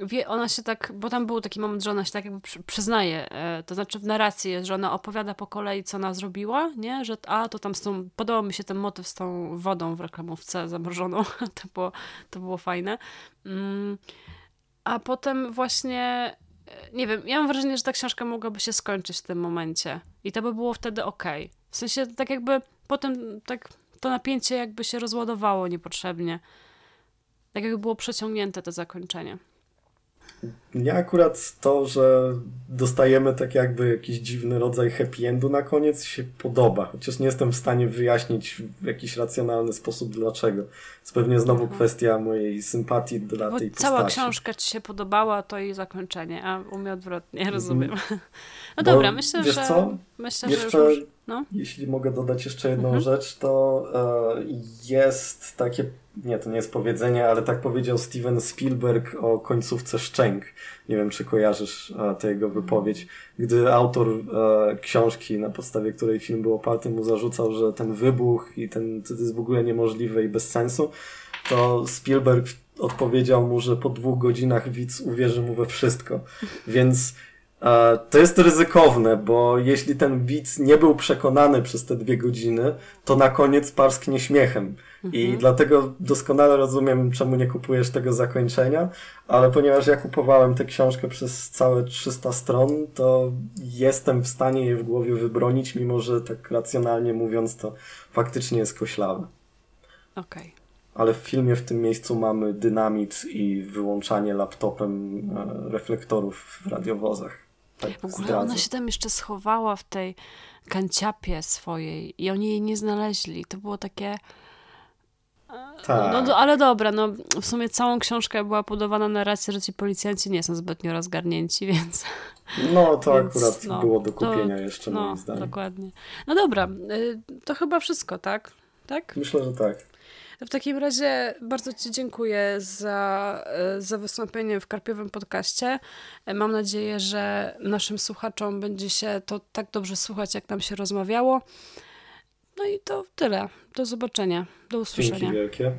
[SPEAKER 1] wie, ona się tak, bo tam był taki moment, że ona się tak jakby przyznaje, e, to znaczy w narracji jest, że ona opowiada po kolei, co ona zrobiła, nie, że a, to tam z tą, podobał mi się ten motyw z tą wodą w reklamówce zamrożoną, to było, to było fajne. Mm, a potem właśnie, e, nie wiem, ja mam wrażenie, że ta książka mogłaby się skończyć w tym momencie i to by było wtedy ok. W sensie tak jakby potem tak to napięcie jakby się rozładowało niepotrzebnie. Tak jakby było przeciągnięte to zakończenie.
[SPEAKER 2] Mnie akurat to, że dostajemy tak jakby jakiś dziwny rodzaj happy endu na koniec się podoba, chociaż nie jestem w stanie wyjaśnić w jakiś racjonalny sposób dlaczego. Jest pewnie znowu mhm. kwestia mojej sympatii dla
[SPEAKER 1] Bo
[SPEAKER 2] tej
[SPEAKER 1] cała
[SPEAKER 2] postaci.
[SPEAKER 1] Cała książka ci się podobała, to jej zakończenie, a u mnie odwrotnie, mhm. rozumiem. No Bo, dobra, myślę,
[SPEAKER 2] wiesz
[SPEAKER 1] że...
[SPEAKER 2] Co?
[SPEAKER 1] Myślę,
[SPEAKER 2] Jeszcze,
[SPEAKER 1] że już... no?
[SPEAKER 2] jeśli mogę dodać jeszcze jedną mhm. rzecz, to e, jest takie nie, to nie jest powiedzenie, ale tak powiedział Steven Spielberg o końcówce Szczęk. Nie wiem, czy kojarzysz e, tę jego wypowiedź. Gdy autor e, książki, na podstawie której film był oparty, mu zarzucał, że ten wybuch i ten, to jest w ogóle niemożliwe i bez sensu, to Spielberg odpowiedział mu, że po dwóch godzinach widz uwierzy mu we wszystko. Więc to jest ryzykowne, bo jeśli ten widz nie był przekonany przez te dwie godziny, to na koniec parsknie śmiechem. Mhm. I dlatego doskonale rozumiem, czemu nie kupujesz tego zakończenia, ale ponieważ ja kupowałem tę książkę przez całe 300 stron, to jestem w stanie je w głowie wybronić, mimo że tak racjonalnie mówiąc, to faktycznie jest koślawe.
[SPEAKER 1] Okej. Okay.
[SPEAKER 2] Ale w filmie w tym miejscu mamy dynamit i wyłączanie laptopem e, reflektorów w radiowozach.
[SPEAKER 1] Tak w ogóle zdradzę. ona się tam jeszcze schowała w tej kanciapie swojej i oni jej nie znaleźli. To było takie... Tak. No, ale dobra, no w sumie całą książkę była podawana narracja, że ci policjanci nie są zbytnio rozgarnięci, więc...
[SPEAKER 2] No, to więc, akurat no, było do kupienia to, jeszcze, no, moim zdaniem.
[SPEAKER 1] dokładnie. No dobra, y, to chyba wszystko, tak? Tak?
[SPEAKER 2] Myślę, że tak.
[SPEAKER 1] W takim razie bardzo Ci dziękuję za, e, za wystąpienie w Karpiowym podcaście. E, mam nadzieję, że naszym słuchaczom będzie się to tak dobrze słuchać, jak nam się rozmawiało. No i to tyle. Do zobaczenia. Do usłyszenia.
[SPEAKER 2] Dzięki wielkie.